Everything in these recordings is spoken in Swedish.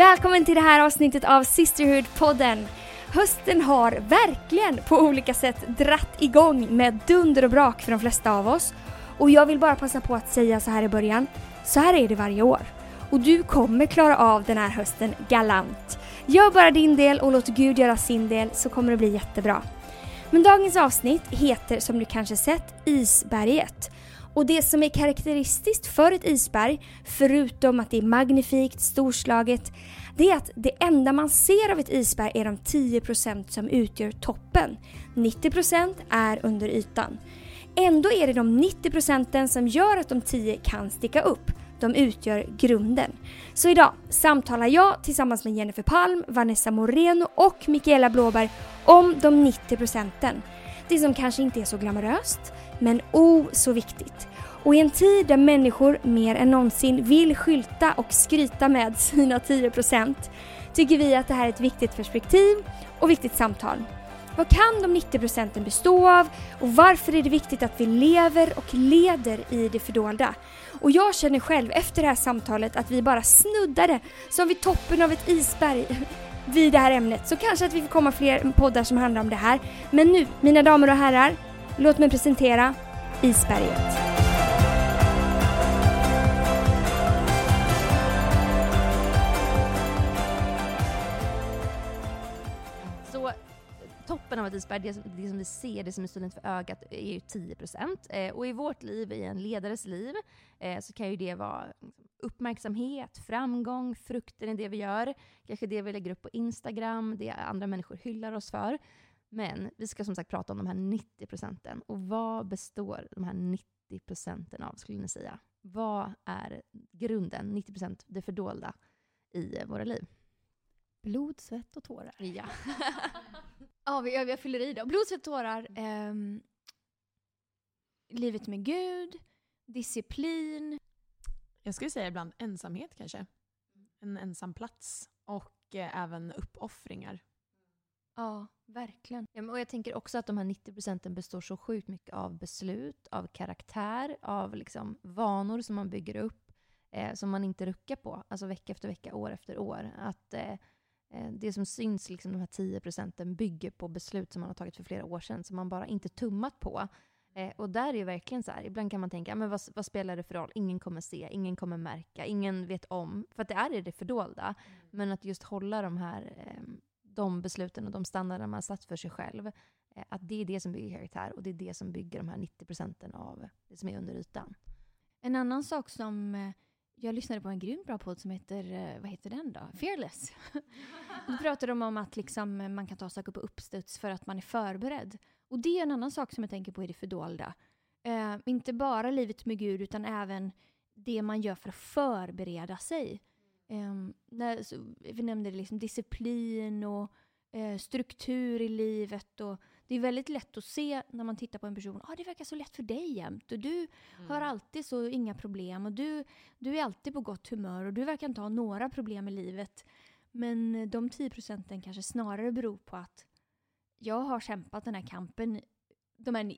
Välkommen till det här avsnittet av Sisterhood-podden. Hösten har verkligen på olika sätt dratt igång med dunder och brak för de flesta av oss. Och jag vill bara passa på att säga så här i början. Så här är det varje år. Och du kommer klara av den här hösten galant. Gör bara din del och låt Gud göra sin del så kommer det bli jättebra. Men dagens avsnitt heter som du kanske sett Isberget. Och det som är karaktäristiskt för ett isberg, förutom att det är magnifikt, storslaget, det är att det enda man ser av ett isberg är de 10% som utgör toppen. 90% är under ytan. Ändå är det de 90% som gör att de 10 kan sticka upp. De utgör grunden. Så idag samtalar jag tillsammans med Jennifer Palm, Vanessa Moreno och Mikaela Blåberg om de 90 procenten. Det som kanske inte är så glamoröst, men o oh så viktigt. Och i en tid där människor mer än någonsin vill skylta och skryta med sina 10% tycker vi att det här är ett viktigt perspektiv och viktigt samtal. Vad kan de 90 procenten bestå av och varför är det viktigt att vi lever och leder i det fördolda? Och jag känner själv efter det här samtalet att vi bara snuddade som vid toppen av ett isberg vid det här ämnet. Så kanske att vi får komma fler poddar som handlar om det här. Men nu, mina damer och herrar, låt mig presentera Isberget. toppen av ett isberg, det, det som vi ser, det som är synligt för ögat, är ju 10%. Eh, och i vårt liv, i en ledares liv, eh, så kan ju det vara liksom, uppmärksamhet, framgång, frukten i det vi gör. Kanske det vi lägger upp på Instagram, det andra människor hyllar oss för. Men vi ska som sagt prata om de här 90 procenten. Och vad består de här 90 procenten av, skulle ni säga? Vad är grunden, 90 procent, det fördolda i våra liv? Blod, svett och tårar. Ja. ja, jag, jag fyller i då. Blod, svett, tårar. Eh, livet med Gud. Disciplin. Jag skulle säga ibland ensamhet kanske. En ensam plats. Och eh, även uppoffringar. Ja, verkligen. Ja, och jag tänker också att de här 90 procenten består så sjukt mycket av beslut, av karaktär, av liksom vanor som man bygger upp, eh, som man inte ruckar på, alltså vecka efter vecka, år efter år. Att eh, Eh, det som syns, liksom, de här 10 procenten, bygger på beslut som man har tagit för flera år sedan, som man bara inte tummat på. Eh, och där är det verkligen så här, ibland kan man tänka, men vad, vad, spelar det för roll? Ingen kommer se, ingen kommer märka, ingen vet om. För att det är i det fördolda. Mm. Men att just hålla de här eh, de besluten och de standarder man har satt för sig själv, eh, att det är det som bygger karaktär och det är det som bygger de här 90 procenten av det som är under ytan. En annan sak som eh, jag lyssnade på en grymt bra podd som heter, eh, vad heter den då? Fearless. Då pratar de om att liksom, man kan ta saker på uppstuds för att man är förberedd. Och det är en annan sak som jag tänker på i det fördolda. Uh, inte bara livet med Gud utan även det man gör för att förbereda sig. Um, när, så, vi nämnde liksom disciplin och uh, struktur i livet och det är väldigt lätt att se när man tittar på en person, ah, det verkar så lätt för dig jämt och du mm. har alltid så inga problem och du, du är alltid på gott humör och du verkar inte ha några problem i livet. Men de 10 procenten kanske snarare beror på att jag har kämpat den här kampen de här,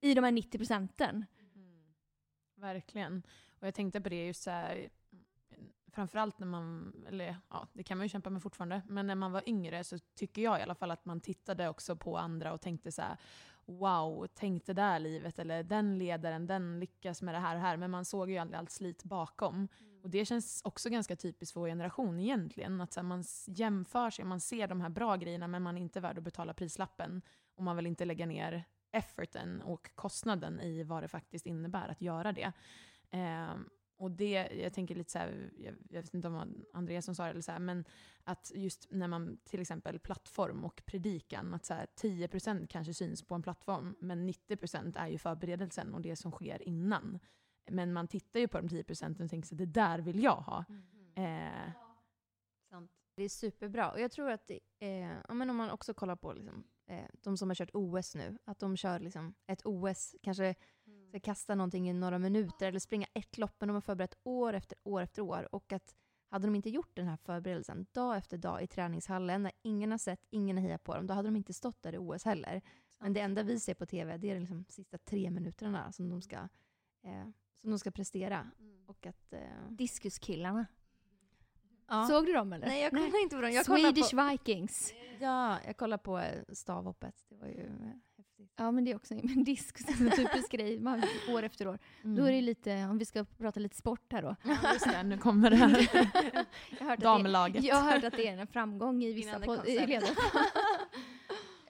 i de här 90 procenten. Mm. Verkligen. Och jag tänkte på det just så här, framförallt när man, eller ja, det kan man ju kämpa med fortfarande, men när man var yngre så tycker jag i alla fall att man tittade också på andra och tänkte så här, wow, tänk det där livet, eller den ledaren, den lyckas med det här och här. Men man såg ju aldrig allt slit bakom. Mm. Och det känns också ganska typiskt för vår generation egentligen. Att så här, man jämför sig, man ser de här bra grejerna men man är inte värd att betala prislappen. Och man vill inte lägga ner efforten och kostnaden i vad det faktiskt innebär att göra det. Um, och det, jag tänker lite så här, jag, jag, vet inte om Andreas som sa det, eller så här, men att just när man till exempel plattform och predikan, att så här, 10% kanske syns på en plattform, men 90% är ju förberedelsen och det som sker innan. Men man tittar ju på de 10% och tänker så det där vill jag ha. Mm. Eh. Sant. Det är superbra. Och jag tror att, det, eh, men om man också kollar på liksom, eh, de som har kört OS nu, att de kör liksom ett OS, kanske ska kasta någonting i några minuter eller springa ett lopp, men de har förberett år efter år efter år. Och att hade de inte gjort den här förberedelsen dag efter dag i träningshallen, när ingen har sett, ingen har hejat på dem, då hade de inte stått där i OS heller. Men det enda vi ser på TV, det är de liksom sista tre minuterna som de ska, eh, som de ska prestera. Mm. Och att, eh... Diskuskillarna. Ja. Såg du dem eller? Nej, jag kollar inte på dem. Jag Swedish på, Vikings. ja, jag kollar på eh, stavhoppet. Det var ju häftigt. Ja men det är också en disk, en typisk grej, man, år efter år. Mm. Då är det lite, om vi ska prata lite sport här då. Ja, just det, nu kommer det här. Jag hört Damlaget. jag har hört att det är en framgång i vissa ledare.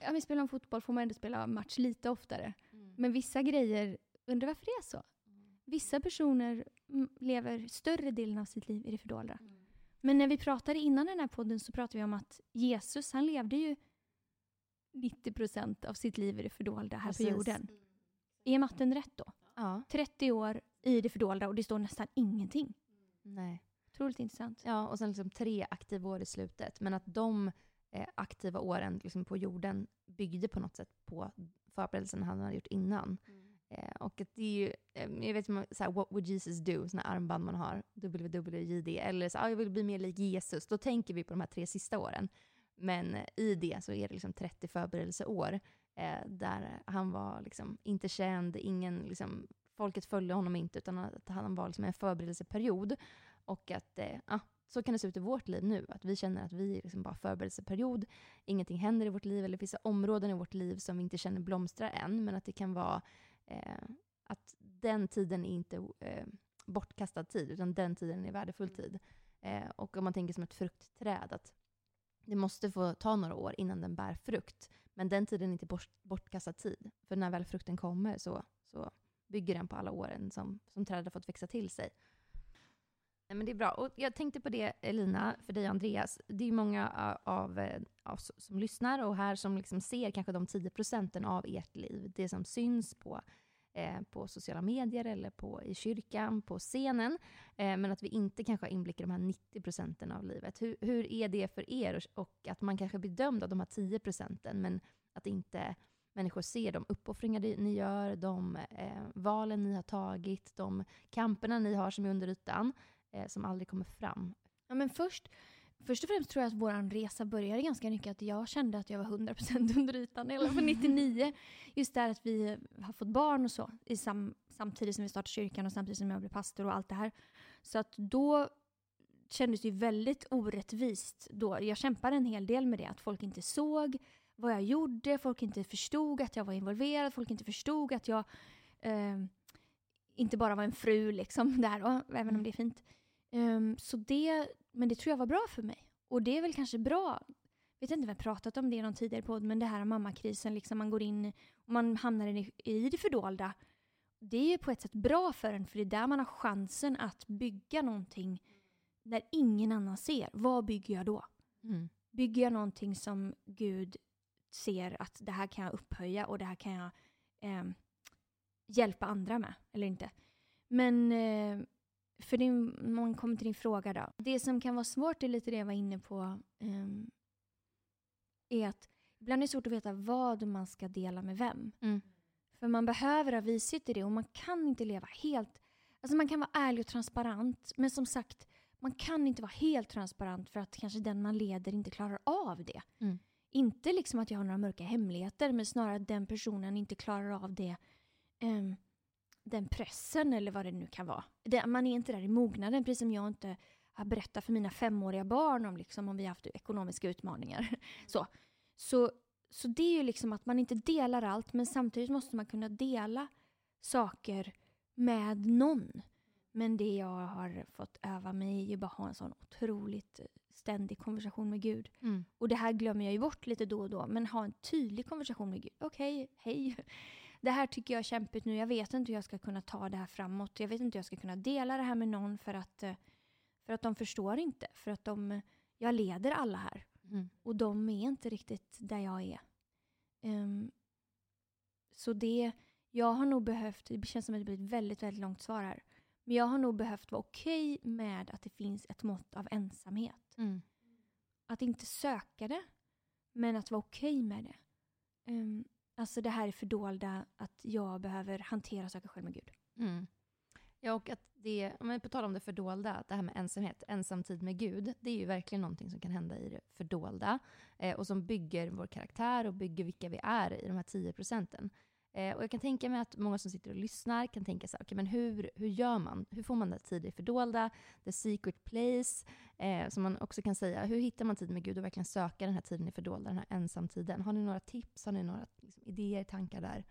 ja, vi spelar om fotboll får man ändå spela match lite oftare. Mm. Men vissa grejer, undrar varför det är så? Vissa personer mm, lever större delen av sitt liv i det fördolda. Men när vi pratade innan den här podden så pratade vi om att Jesus, han levde ju 90% av sitt liv i det fördolda här Precis. på jorden. Är matten rätt då? Ja, 30 år i det fördolda och det står nästan ingenting. nej. Otroligt intressant. Ja, och sen liksom tre aktiva år i slutet. Men att de eh, aktiva åren liksom på jorden byggde på något sätt på förberedelserna han hade gjort innan. Eh, och att det är ju, eh, jag vet inte, så här, what would Jesus do? Såna armband man har, WWJD. Eller så, ah, jag vill bli mer lik Jesus. Då tänker vi på de här tre sista åren. Men i det så är det liksom 30 förberedelseår eh, där han var liksom inte känd, ingen, liksom, folket följde honom inte, utan att han var liksom en förberedelseperiod. Och att eh, ja, så kan det se ut i vårt liv nu, att vi känner att vi är liksom bara förberedelseperiod, ingenting händer i vårt liv, eller det finns områden i vårt liv som vi inte känner blomstrar än, men att det kan vara eh, att den tiden är inte eh, bortkastad tid, utan den tiden är värdefull tid. Eh, och om man tänker som ett fruktträd, att det måste få ta några år innan den bär frukt, men den tiden är inte bort, bortkastad tid. För när väl frukten kommer så, så bygger den på alla åren som, som trädet har fått växa till sig. Nej, men det är bra. Och jag tänkte på det, Elina, för dig Andreas. Det är ju många av eh, oss som lyssnar och här som liksom ser kanske de 10 procenten av ert liv. Det som syns på, eh, på sociala medier eller på, i kyrkan, på scenen. Eh, men att vi inte kanske har inblick i de här 90 procenten av livet. Hur, hur är det för er? Och, och att man kanske blir dömd av de här 10 procenten, men att inte människor ser de uppoffringar ni gör, de eh, valen ni har tagit, de kamperna ni har som är under ytan eh, som aldrig kommer fram. Ja, men först, först och främst tror jag att vår resa började ganska mycket att jag kände att jag var 100% under ytan, eller för 99. Just där att vi har fått barn och så, i sam, samtidigt som vi startade kyrkan och samtidigt som jag blev pastor och allt det här. Så att då kändes det ju väldigt orättvist. Då. Jag kämpade en hel del med det, att folk inte såg vad jag gjorde, folk inte förstod att jag var involverad, folk inte förstod att jag eh, inte bara var en fru liksom där då, även om det är fint. Ehm, så det, men det tror jag var bra för mig. Och det är väl kanske bra, vet inte om har pratat om det i någon tidigare podd, men det här mammakrisen, liksom man går in och man hamnar i, det fördolda. Det är ju på ett sätt bra för en, för det är där man har chansen att bygga någonting där ingen annan ser. Vad bygger jag då? Bygger jag någonting som Gud ser att det här kan jag upphöja och det här kan jag eh, hjälpa andra med, eller inte? Men eh, för din, man kommer till din fråga då. Det som kan vara svårt är lite det jag var inne på. ehm, är att ibland är det svårt att veta vad man ska dela med vem. Mm. För man behöver ha vishet i det och man kan inte leva helt... Alltså man kan vara ärlig och transparent men som sagt, man kan inte vara helt transparent för att kanske den man leder inte klarar av det. Mm. Inte liksom att jag har några mörka hemligheter men snarare att den personen inte klarar av det ehm, den pressen eller vad det nu kan vara. Det, man är inte där i mognaden, precis som jag inte har berättat för mina femåriga barn om, liksom, om vi har haft ekonomiska utmaningar. Så, så, så det är ju liksom att man inte delar allt, men samtidigt måste man kunna dela saker med någon. Men det jag har fått öva mig är ju bara att ha en sån otroligt ständig konversation med Gud. Mm. Och det här glömmer jag ju bort lite då och då, men ha en tydlig konversation med Gud. Okej, hej. Det här tycker jag är kämpigt nu. Jag vet inte hur jag ska kunna ta det här framåt. Jag vet inte hur jag ska kunna dela det här med någon för att, eh, för att de förstår inte. För att de, jag leder alla här. Mm. Och de är inte riktigt där jag är. Ehm, så det, jag har nog behövt, det känns som att det blir ett väldigt, väldigt långt svar här. Men jag har nog behövt vara okej med att det finns ett mått av ensamhet. Mm. Att inte söka det, men att vara okej med det. Ehm, alltså det här är fördolda, att jag behöver hantera saker själv med Gud. Mm. Ja, och att det, men på tal om det fördolda, att det här med ensamhet, ensamtid med Gud, det är ju verkligen någonting som kan hända i det fördolda eh, och som bygger vår karaktär och bygger vilka vi är i de här 10 procenten. Eh, och jag kan tänka mig att många som sitter och lyssnar kan tänka så här, okay, men hur, hur gör man? Hur får man den tid i fördolda, the secret place? Eh, som man också kan säga, hur hittar man tid med Gud och verkligen söka den här tiden i fördolda, den här ensamtiden? Har ni några tips? Har ni några liksom, idéer, tankar där?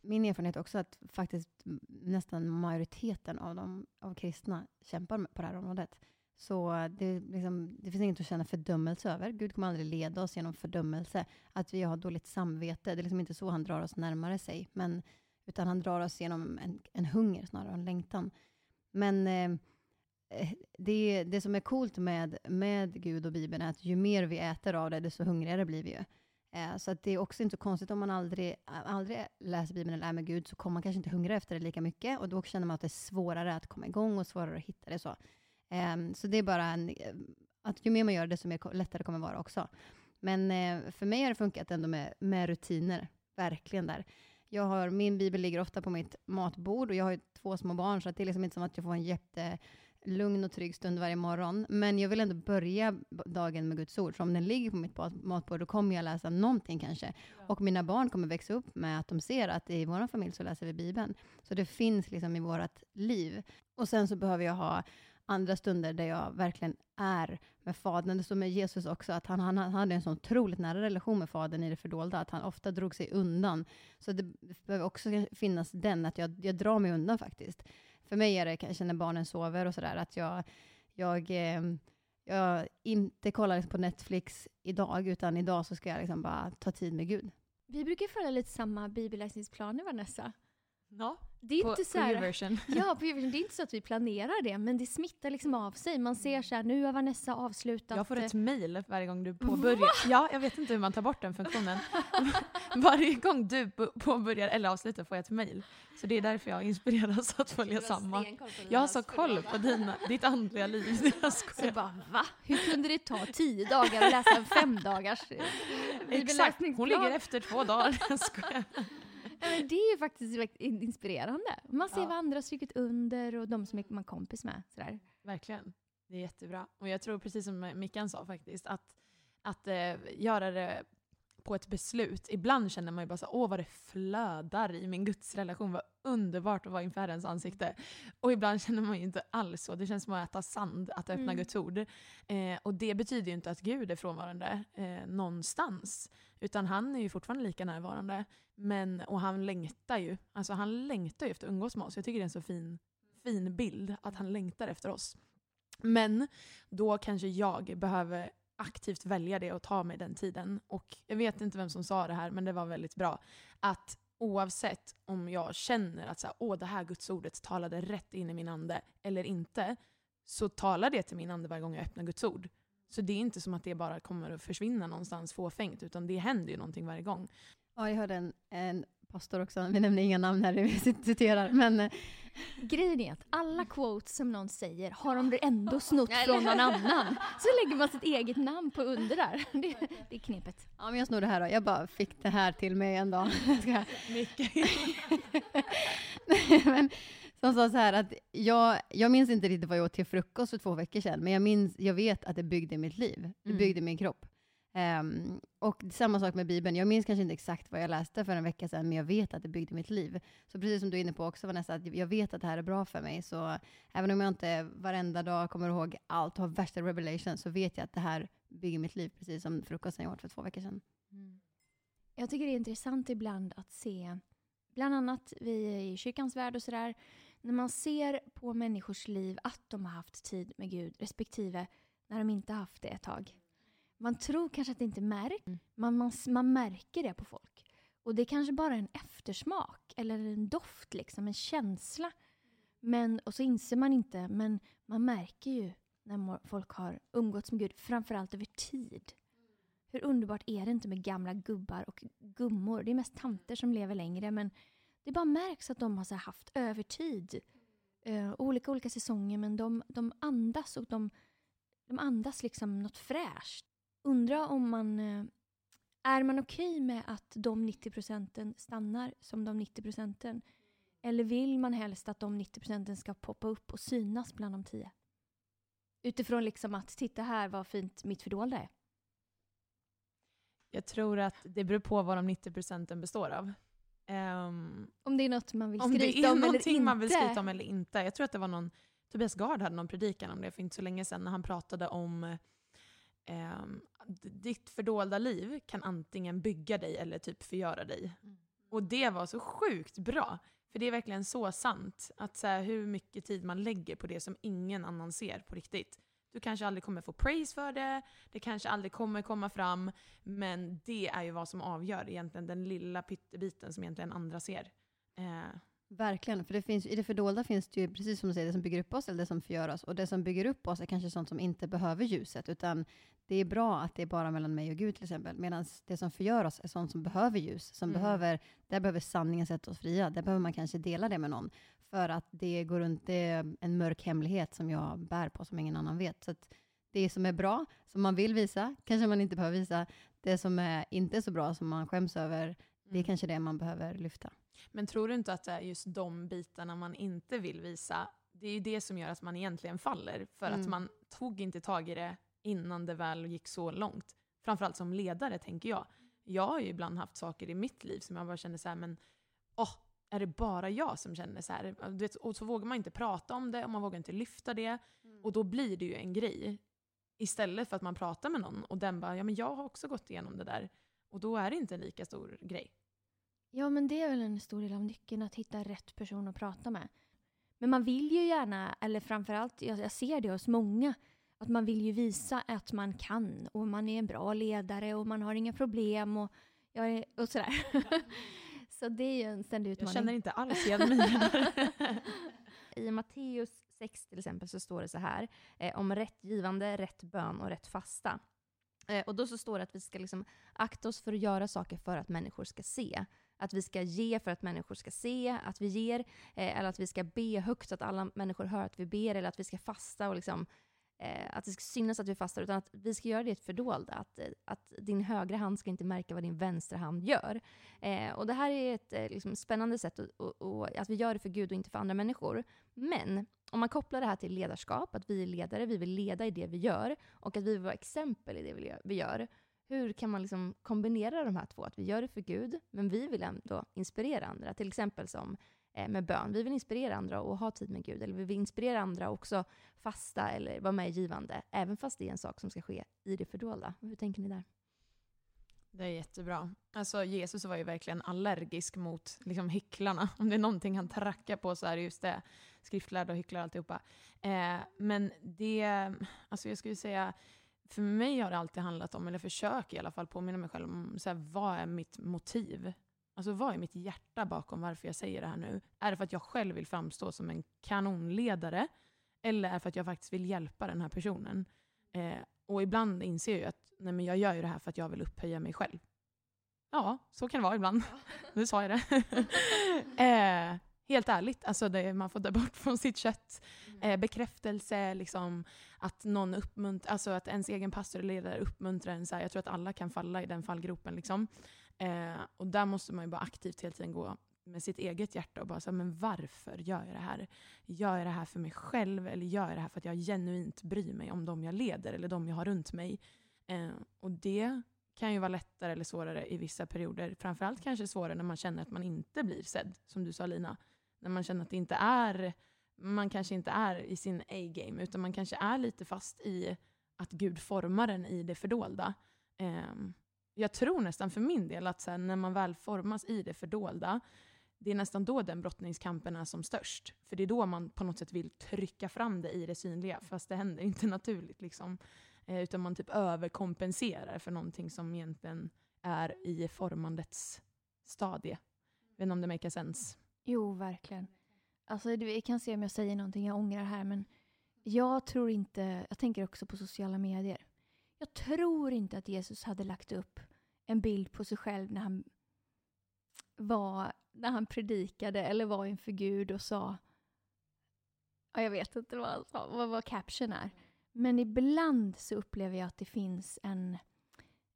Min erfarenhet är också att faktiskt nästan majoriteten av de av kristna kämpar på det här området. Så det, liksom, det finns inget att känna fördömelse över. Gud kommer aldrig leda oss genom fördömelse. Att vi har dåligt samvete. Det är liksom inte så han drar oss närmare sig. Men, utan han drar oss genom en, en hunger snarare, en längtan. Men eh, eh, det, det som är coolt med, med Gud och Bibeln är att ju mer vi äter av det, desto hungrigare blir vi ju. Eh, så att det är också inte så konstigt om man aldrig, aldrig läser Bibeln eller är med Gud, så kommer man kanske inte hungra efter det lika mycket. Och då känner man att det är svårare att komma igång och svårare att hitta det. så. Um, så det är bara en, att ju mer man gör det, desto mer lättare kommer det vara också. Men uh, för mig har det funkat ändå med, med rutiner, verkligen där. Jag har, min bibel ligger ofta på mitt matbord och jag har ju två små barn, så det är liksom inte som att jag får en jättelugn och trygg stund varje morgon. Men jag vill ändå börja dagen med Guds ord, så om den ligger på mitt matbord, då kommer jag läsa någonting kanske. Och mina barn kommer växa upp med att de ser att i vår familj så läser vi Bibeln. Så det finns liksom i vårt liv. Och sen så behöver jag ha andra stunder där jag verkligen är med Fadern. Det står med Jesus också, att han, han, han hade en så otroligt nära relation med Fadern i det fördolda, att han ofta drog sig undan. Så det behöver också finnas den, att jag, jag drar mig undan faktiskt. För mig är det kanske när barnen sover och sådär, att jag, jag, eh, jag inte kollar liksom på Netflix idag, utan idag så ska jag liksom bara ta tid med Gud. Vi brukar följa lite samma bibelläsningsplaner, Vanessa. Ja, det är på, inte så här, på Uversion. Ja, på Uversion. Det är inte så att vi planerar det, men det smittar liksom av sig. Man ser så här, nu har Vanessa avslutat. Jag får ett mail varje gång du påbörjar. Va? Ja, jag vet inte hur man tar bort den funktionen. varje gång du påbörjar eller avslutar får jag ett mail. Så det är därför jag inspireras att följa samma. Jag har så koll på dina, ditt andliga liv. Jag skojar. Så bara, va? Hur kunde det ta tio dagar att läsa en femdagars Exakt, hon ligger efter två dagar. Jag skojar det är ju faktiskt inspirerande. Man ser ja. vad andra har strukit under och de som är man kompis med. Sådär. Verkligen. Det är jättebra. Och jag tror precis som Mickan sa faktiskt, att, att eh, göra det på ett beslut. Ibland känner man ju bara så åh vad det flödar i min gudsrelation, vad underbart att vara inför Herrens ansikte. Och ibland känner man ju inte alls så, det känns som att äta sand, att öppna mm. Guds ord. Eh, och det betyder ju inte att Gud är frånvarande eh, någonstans, utan han är ju fortfarande lika närvarande. Men, och han längtar ju, alltså han längtar ju efter att umgås med oss. Jag tycker det är en så fin, fin bild, att han längtar efter oss. Men då kanske jag behöver aktivt välja det och ta mig den tiden. Och jag vet inte vem som sa det här, men det var väldigt bra. Att oavsett om jag känner att så här, Åh, det här gudsordet talade rätt in i min ande eller inte, så talar det till min ande varje gång jag öppnar Guds ord. Så det är inte som att det bara kommer att försvinna någonstans fåfängt, utan det händer ju någonting varje gång. Ja, jag hörde en, en pastor också, vi nämner inga namn här, vi citerar, men eh, Grejen är att alla quotes som någon säger har de ändå snott från någon annan. Så lägger man sitt eget namn på under där. Det, det är knepet. Ja, men jag snor det här då. Jag bara fick det här till mig en dag. Mycket. men, som sa så här att jag, jag minns inte riktigt vad jag åt till frukost för två veckor sedan, men jag, minns, jag vet att det byggde mitt liv. Det mm. byggde mm. min kropp. Um, och samma sak med Bibeln. Jag minns kanske inte exakt vad jag läste för en vecka sedan, men jag vet att det byggde mitt liv. Så precis som du är inne på också Vanessa, att jag vet att det här är bra för mig. Så även om jag inte varenda dag kommer ihåg allt och har värsta revelation, så vet jag att det här bygger mitt liv, precis som frukosten jag åt för två veckor sedan. Mm. Jag tycker det är intressant ibland att se, bland annat vi i kyrkans värld och sådär, när man ser på människors liv att de har haft tid med Gud, respektive när de inte haft det ett tag. Man tror kanske att det inte märks, mm. man, man, man märker det på folk. Och det är kanske bara en eftersmak eller en doft, liksom, en känsla. Men, och så inser man inte, men man märker ju när folk har umgåtts med Gud, framförallt över tid. Hur underbart är det inte med gamla gubbar och gummor? Det är mest tanter som lever längre, men det bara märks att de har så haft övertid. Uh, olika olika säsonger, men de, de andas och de, de andas liksom något fräscht. Undra om man... Uh, är man okej okay med att de 90 procenten stannar som de 90 procenten? Eller vill man helst att de 90 procenten ska poppa upp och synas bland de 10? Utifrån liksom att titta här vad fint mitt fördolda är. Jag tror att det beror på vad de 90 procenten består av. Ehm, Om det är något man vill om det skryta är om eller någonting inte. man vill skryta om eller inte. Jag tror att det var någon, Tobias Gard hade någon predikan om det för inte så länge sedan när han pratade om d- ditt fördolda liv kan antingen bygga dig eller typ förgöra dig. Och det var så sjukt bra. För det är verkligen så sant. Att så här, hur mycket tid man lägger på det som ingen annan ser på riktigt. Du kanske aldrig kommer få praise för det, det kanske aldrig kommer komma fram, men det är ju vad som avgör egentligen den lilla pyttebiten som egentligen andra ser. Eh, Verkligen, för det finns, i det fördolda finns det ju, precis som du säger, det som bygger upp oss eller det som förgör oss. Och det som bygger upp oss är kanske sånt som inte behöver ljuset, utan det är bra att det är bara mellan mig och Gud till exempel. Medan det som förgör oss är sånt som behöver ljus, som Mm. behöver, där behöver sanningen sätta oss fria. Där behöver man kanske dela det med någon. För att det går runt, det är en mörk hemlighet som jag bär på, som ingen annan vet. Så att det som är bra, som man vill visa, kanske man inte behöver visa. Det som är inte så bra, som man skäms över, det är mm. kanske det man behöver lyfta. Men tror du inte att det är just de bitarna man inte vill visa, det är ju det som gör att man egentligen faller. För att Mm. man tog inte tag i det innan det väl gick så långt. Framförallt som ledare tänker jag. Jag har ju ibland haft saker i mitt liv som jag bara känner så här, men åh, är det bara jag som känner så här? Du vet, och så vågar man inte prata om det och man vågar inte lyfta det. Och då blir det ju en grej. Istället för att man pratar med någon och den bara, ja men jag har också gått igenom det där. Och då är det inte en lika stor grej. Ja, men det är väl en stor del av nyckeln att hitta rätt person att prata med. Men man vill ju gärna, eller framförallt, jag, jag ser det hos många, att man vill ju visa att man kan och man är en bra ledare och man har inga problem och, jag är, och sådär. Så det är ju en ständig Jag utmaning. känner inte alls igen mig. I Matteus 6 till exempel så står det så här eh, om rätt givande, rätt bön och rätt fasta. Eh, och då så står det att vi ska liksom akta oss för att göra saker för att människor ska se. Att vi ska ge för att människor ska se att vi ger, eh, eller att vi ska be högt så att alla människor hör att vi ber, eller att vi ska fasta och liksom, eh, att det ska synas att vi fastar, utan att vi ska göra det fördolda. Att, att din högra hand ska inte märka vad din vänstra hand gör. Eh, och det här är ett eh, liksom, spännande sätt att, och, och, att vi gör det för Gud och inte för andra människor. Men om man kopplar det här till ledarskap, att vi är ledare, vi vill leda i det vi gör och att vi vill vara exempel i det vi gör. Hur kan man liksom kombinera de här två? Att vi gör det för Gud, men vi vill ändå inspirera andra. Till exempel som eh, med bön. Vi vill inspirera andra och ha tid med Gud. Eller vi vill inspirera andra också fasta eller vara med i givande. Även fast det är en sak som ska ske i det fördolda. Hur tänker ni där? Det är jättebra. Alltså Jesus var ju verkligen allergisk mot liksom, hycklarna. Om det är någonting han trackar på så är det just det. Skriftlärda och hycklare alltihopa. Eh, men det, alltså jag skulle säga, för mig har det alltid handlat om, eller försöker i alla fall påminna mig själv om, så här, vad är mitt motiv? Alltså vad är mitt hjärta bakom varför jag säger det här nu? Är det för att jag själv vill framstå som en kanonledare? Eller är det för att jag faktiskt vill hjälpa den här personen? Eh, och ibland inser jag ju att nej, men jag gör ju det här för att jag vill upphöja mig själv. Ja, så kan det vara ibland. Nu sa jag det. eh, helt ärligt, alltså det man får ta bort från sitt kött. Eh, bekräftelse, liksom, att någon uppmuntrar, alltså att ens egen pastor eller ledare uppmuntrar en. Så här, jag tror att alla kan falla i den fallgropen. Liksom. Eh, och där måste man ju bara aktivt hela tiden gå med sitt eget hjärta och bara säga, men varför gör jag det här? Gör jag det här för mig själv eller gör jag det här för att jag genuint bryr mig om de jag leder eller de jag har runt mig? Eh, och det kan ju vara lättare eller svårare i vissa perioder. Framförallt kanske svårare när man känner att man inte blir sedd, som du sa Lina. När man känner att det inte är, man kanske inte är i sin A-game, utan man kanske är lite fast i att Gud formar en i det fördolda. Eh, jag tror nästan för min del att sen när man väl formas i det fördolda, det är nästan då den brottningskampen är som störst. För det är då man på något sätt vill trycka fram det i det synliga, fast det händer inte naturligt. Liksom. Eh, utan man typ överkompenserar för någonting som egentligen är i formandets stadie. Jag vet inte om det makes sense. Jo, verkligen. Alltså, vi jag kan se om jag säger någonting jag ångrar här, men jag tror inte... Jag tänker också på sociala medier. Jag tror inte att Jesus hade lagt upp en bild på sig själv när han var när han predikade eller var inför Gud och sa... Ja, jag vet inte vad vad, vad caption är. Men ibland så upplever jag att det finns en...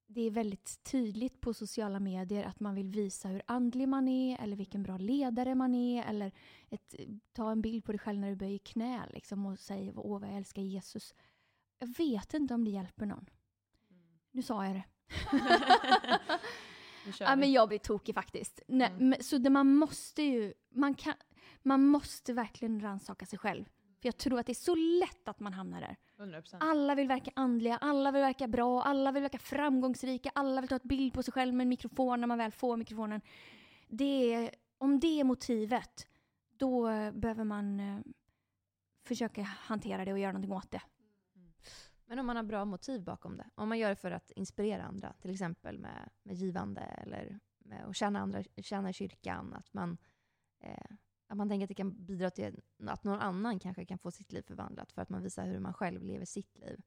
Det är väldigt tydligt på sociala medier att man vill visa hur andlig man är eller vilken bra ledare man är eller ett, ta en bild på dig själv när du böjer knä liksom, och säger åh vad jag älskar Jesus. Jag vet inte om det hjälper någon. Nu sa jag det. Ja, men jag blir tokig faktiskt. Nej, Mm. men, så det, man måste ju, man, kan, man måste verkligen rannsaka sig själv. För jag tror att det är så lätt att man hamnar där. 100%. Alla vill verka andliga, alla vill verka bra, alla vill verka framgångsrika, alla vill ta ett bild på sig själv med en mikrofon när man väl får mikrofonen. Det är, om det är motivet, då eh, behöver man eh, försöka hantera det och göra någonting åt det. Men om man har bra motiv bakom det. Om man gör det för att inspirera andra, till exempel med, med givande eller med att tjäna, andra, tjäna kyrkan. Att man, eh, att man tänker att det kan bidra till att någon annan kanske kan få sitt liv förvandlat för att man visar hur man själv lever sitt liv.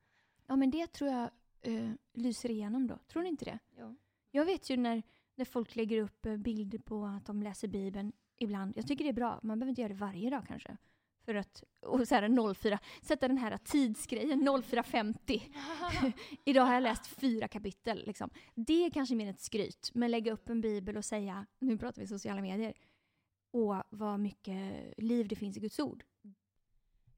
Ja, men det tror jag eh, lyser igenom då. Tror ni inte det? Ja. Jag vet ju när, när folk lägger upp eh, bilder på att de läser Bibeln ibland. Jag tycker det är bra. Man behöver inte göra det varje dag kanske. För att, och så här 04, sätta den här tidsgrejen 04.50. Idag har jag läst fyra kapitel. Liksom. Det är kanske mer ett skryt. Men lägga upp en bibel och säga, nu pratar vi sociala medier, och vad mycket liv det finns i Guds ord.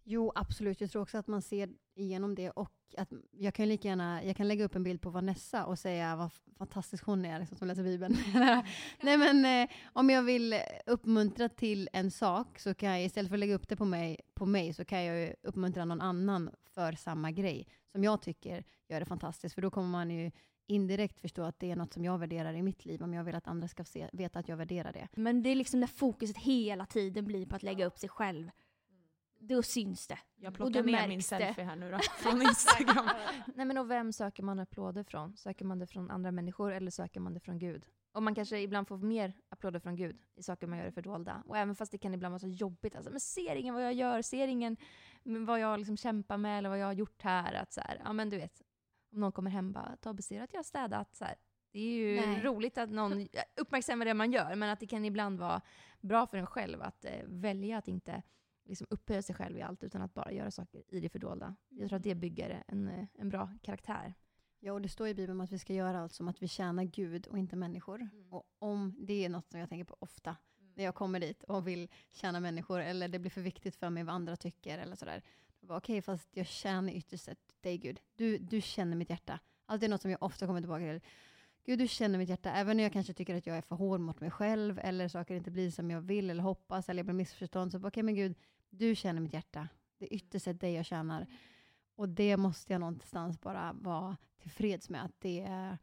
Jo, absolut. Jag tror också att man ser igenom det och att jag kan lika gärna, jag kan lägga upp en bild på Vanessa och säga vad fantastisk hon är liksom, som läser Bibeln. Nej men eh, om jag vill uppmuntra till en sak så kan jag istället för att lägga upp det på mig, på mig så kan jag ju uppmuntra någon annan för samma grej som jag tycker gör det fantastiskt. För då kommer man ju indirekt förstå att det är något som jag värderar i mitt liv om jag vill att andra ska se, veta att jag värderar det. Men det är liksom när fokuset hela tiden blir på att lägga upp sig själv. Då syns det. Jag plockar ner min selfie här nu då, från Instagram. Nej men och vem söker man applåder från? Söker man det från andra människor eller söker man det från Gud? Och man kanske ibland får mer applåder från Gud i saker man gör i fördolda. Och även fast det kan ibland vara så jobbigt, alltså, men ser ingen vad jag gör? Ser ingen vad jag liksom kämpar med eller vad jag har gjort här? Att så här, ja men du vet, om någon kommer hem bara, ta och ser att jag har städat. Så här. Det är ju Nej. roligt att någon uppmärksammar det man gör, men att det kan ibland vara bra för en själv att eh, välja att inte liksom upphöja sig själv i allt, utan att bara göra saker i det fördolda. Jag tror att det bygger en, eh, en bra karaktär. Ja, och det står i Bibeln att vi ska göra allt som att vi tjänar Gud och inte människor. Och om det är något som jag tänker på ofta när jag kommer dit och vill tjäna människor eller det blir för viktigt för mig vad andra tycker eller sådär. Då bara, Okej, fast jag känner ytterst sett dig Gud. Du, du känner mitt hjärta. Allt är något som jag ofta kommer tillbaka till. Gud, du känner mitt hjärta. Även när jag kanske tycker att jag är för hård mot mig själv eller saker inte blir som jag vill eller hoppas eller jag blir missförstådd. Så okej, okej, men Gud, du känner mitt hjärta. Det är ytterst sett dig jag tjänar. Och det måste jag någonstans bara vara tillfreds med. Att det är,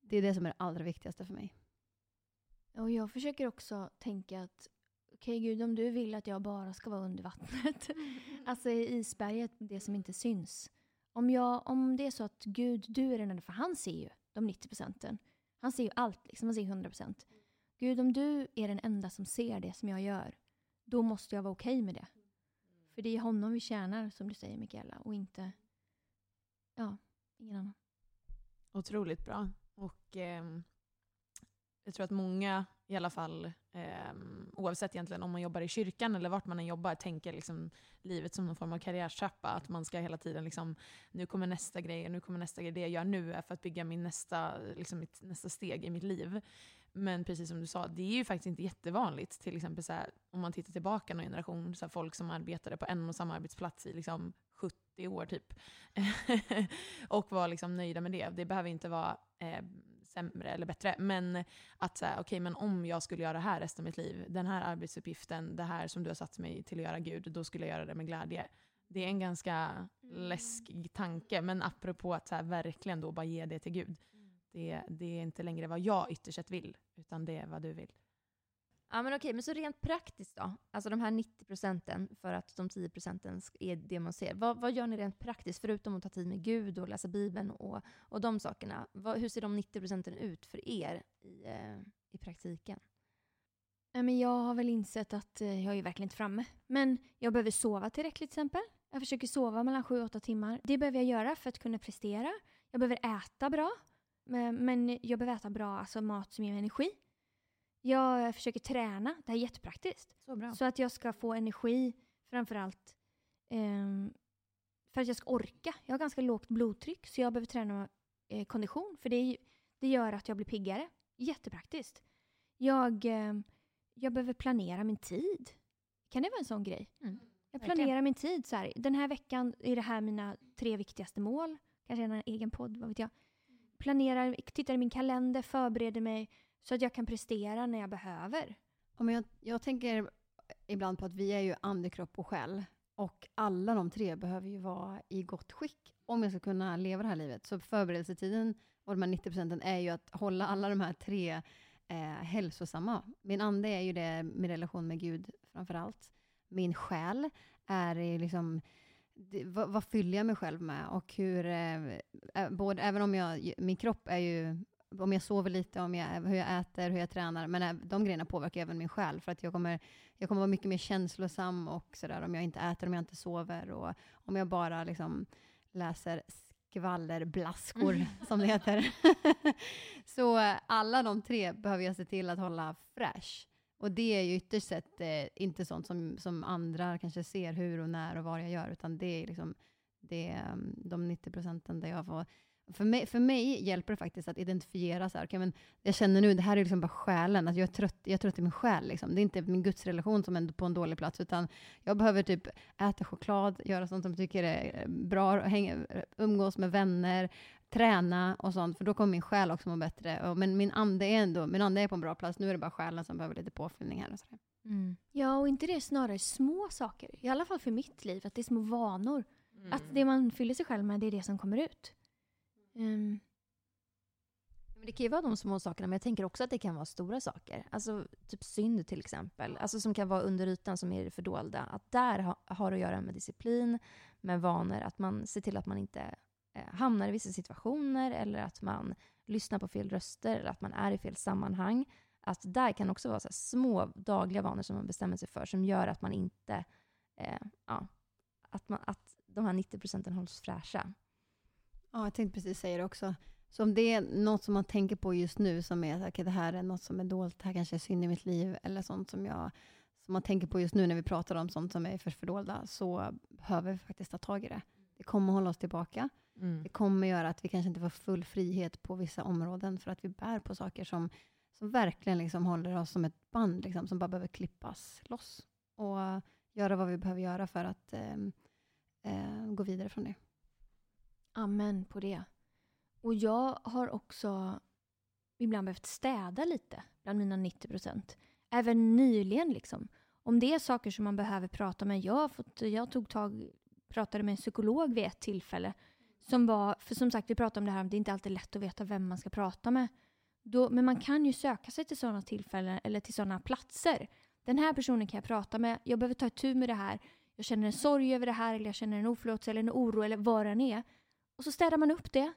det är det som är det allra viktigaste för mig. Och jag försöker också tänka att okej Gud, om du vill att jag bara ska vara under vattnet, alltså i isberget, det som inte syns. Om, jag, om det är så att Gud, du är den enda, för han ser ju de 90 procenten. Han ser ju allt, liksom, han ser 100 procent. Gud, om du är den enda som ser det som jag gör, då måste jag vara okej med det. För det är honom vi tjänar, som du säger Mikaela, och inte, ja, ingen annan. Otroligt bra. Och ehm, jag tror att många, i alla fall, eh, oavsett egentligen om man jobbar i kyrkan eller vart man än jobbar, tänker liksom livet som någon form av karriärstrappa. Att man ska hela tiden liksom, nu kommer nästa grej, och nu kommer nästa grej. Det jag gör nu är för att bygga min nästa, liksom mitt nästa steg i mitt liv. Men precis som du sa, det är ju faktiskt inte jättevanligt. Till exempel så här, om man tittar tillbaka någon generation, så här, folk som arbetade på en och samma arbetsplats i liksom 70 år typ. och var liksom nöjda med det. Det behöver inte vara eh, sämre eller bättre. Men att säga, okej, men om jag skulle göra det här resten av mitt liv, den här arbetsuppgiften, det här som du har satt mig till att göra Gud, då skulle jag göra det med glädje. Det är en ganska läskig tanke, men apropå att så här, verkligen då bara ge det till Gud. Det, det är inte längre vad jag ytterst vill, utan det är vad du vill. Ja men okej, men så rent praktiskt då? Alltså de här 90 procenten för att de 10 procenten är det man ser. Vad, vad gör ni rent praktiskt, förutom att ta tid med Gud och läsa Bibeln och, och de sakerna? Vad, hur ser de 90 procenten ut för er i, eh, i praktiken? Nej, men jag har väl insett att eh, jag är verkligen inte framme. Men jag behöver sova tillräckligt till exempel. Jag försöker sova mellan 7-8 timmar. Det behöver jag göra för att kunna prestera. Jag behöver äta bra. Men, men jag behöver äta bra alltså mat som ger mig energi. Jag försöker träna. Det här är jättepraktiskt. Så. Så att jag ska få energi framförallt ehm, för att jag ska orka. Jag har ganska lågt blodtryck så jag behöver träna eh, kondition för det, det gör att jag blir piggare. Jättepraktiskt. Jag, ehm, jag behöver planera min tid. Kan det vara en sån grej? Mm, Jag verkligen. planerar min tid så här. Den här veckan är det här mina tre viktigaste mål. Kanske en egen podd, vad vet jag. planerar, tittar i min kalender, förbereder mig så att jag kan prestera när jag behöver. Ja, men jag, jag tänker ibland på att vi är ju ande, kropp och själ. Och alla de tre behöver ju vara i gott skick om jag ska kunna leva det här livet. Så förberedelsetiden och de här 90 procenten är ju att hålla alla de här tre eh, hälsosamma. Min ande är ju det, min relation med Gud framför allt. Min själ är ju liksom det, vad, vad, fyller jag mig själv med? Och hur, eh, eh både, även om jag, min kropp är ju, om jag sover lite, om jag, hur jag äter, hur jag tränar, men de grejerna påverkar även min själ, för att jag kommer, jag kommer vara mycket mer känslosam och sådär om jag inte äter, om jag inte sover och om jag bara liksom läser skvallerblaskor, mm. som det heter. så alla de tre behöver jag se till att hålla fräsch. Och det är ju ytterst sett eh, inte sånt som, som andra kanske ser hur och när och vad jag gör, utan det är liksom det, mm, de 90 procenten där jag får för mig, för mig hjälper det faktiskt att identifiera, så här, okay, men jag känner nu, det här är liksom bara själen, att jag är trött, jag är trött i min själ. Liksom. Det är inte min gudsrelation som är på en dålig plats, utan jag behöver typ äta choklad, göra sånt som jag tycker är bra, hänga, umgås med vänner, träna och sånt, för då kommer min själ också må bättre. Men min ande är ändå min ande är på en bra plats, nu är det bara själen som behöver lite påfyllning här. Och så mm. Ja, och inte det snarare små saker, i alla fall för mitt liv, att det är små vanor. Mm. Att det man fyller sig själv med, det är det som kommer ut. Um. Det kan ju vara de små sakerna, men jag tänker också att det kan vara stora saker. Alltså typ synd till exempel, alltså som kan vara under ytan som är det fördolda. Att där ha, har att göra med disciplin, med vanor, att man ser till att man inte eh, hamnar i vissa situationer eller att man lyssnar på fel röster eller att man är i fel sammanhang. Att där kan också vara så små dagliga vanor som man bestämmer sig för som gör att man inte, eh, ja, att, man, att de här 90 procenten hålls fräscha. Ja, jag tänkte precis säga det också. Så om det är något som man tänker på just nu, som är okay, det här är något som är dolt, det här kanske är synd i mitt liv, eller sånt som, jag, som man tänker på just nu när vi pratar om sånt som är för fördolda, så behöver vi faktiskt ta tag i det. Det kommer hålla oss tillbaka. Mm. Det kommer göra att vi kanske inte får full frihet på vissa områden, för att vi bär på saker som, som verkligen liksom håller oss som ett band, liksom, som bara behöver klippas loss. Och göra vad vi behöver göra för att eh, eh, gå vidare från det. Amen på det. Och jag har också ibland behövt städa lite bland mina 90 procent. Även nyligen liksom. Om det är saker som man behöver prata med. Jag, har fått, jag tog tag, pratade med en psykolog vid ett tillfälle. Som var, för som sagt vi pratade om det här, det är inte alltid lätt att veta vem man ska prata med. Då, men man kan ju söka sig till sådana tillfällen eller till sådana platser. Den här personen kan jag prata med, jag behöver ta itu med det här. Jag känner en sorg över det här eller jag känner en oförlåtelse eller en oro eller vad det än är. Och så städar man upp det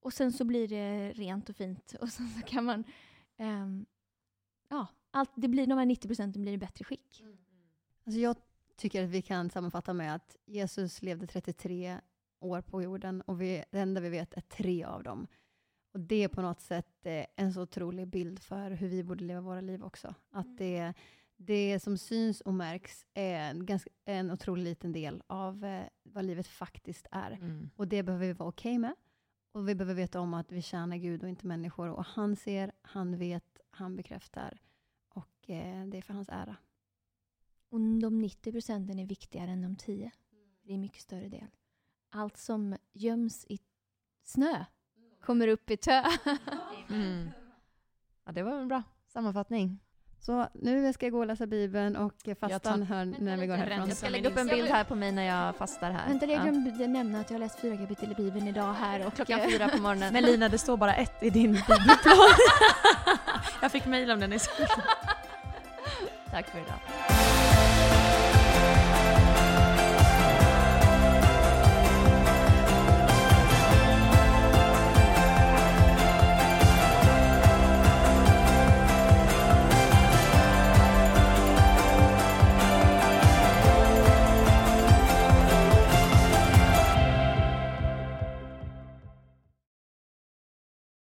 och sen så blir det rent och fint och sen så kan man... Um, ja, allt, det blir, de här 90 procenten blir i bättre skick. Mm. Alltså jag tycker att vi kan sammanfatta med att Jesus levde 33 år på jorden och vi, det enda vi vet är tre av dem. Och Det är på något sätt eh, en så otrolig bild för hur vi borde leva våra liv också. Att mm. det, det som syns och märks är en, ganska, en otroligt liten del av eh, vad livet faktiskt är. Mm. Och det behöver vi vara okej okay med. Och vi behöver veta om att vi tjänar Gud och inte människor. Och han ser, han vet, han bekräftar. Och eh, det är för hans ära. Och de 90 procenten är viktigare än de 10. Det är en mycket större del. Allt som göms i snö kommer upp i tö. mm. Ja, det var en bra sammanfattning. Så nu ska jag gå och läsa Bibeln och fastan här när vi går härifrån. Jag ska lägga upp en bild här på mig när jag fastar här. Vänta, jag glömde ja. nämna att jag har läst fyra kapitel i Bibeln idag här. Och Klockan fyra på morgonen. Men Lina, det står bara ett i din bibelplan. jag fick mejl om den i Tack för idag.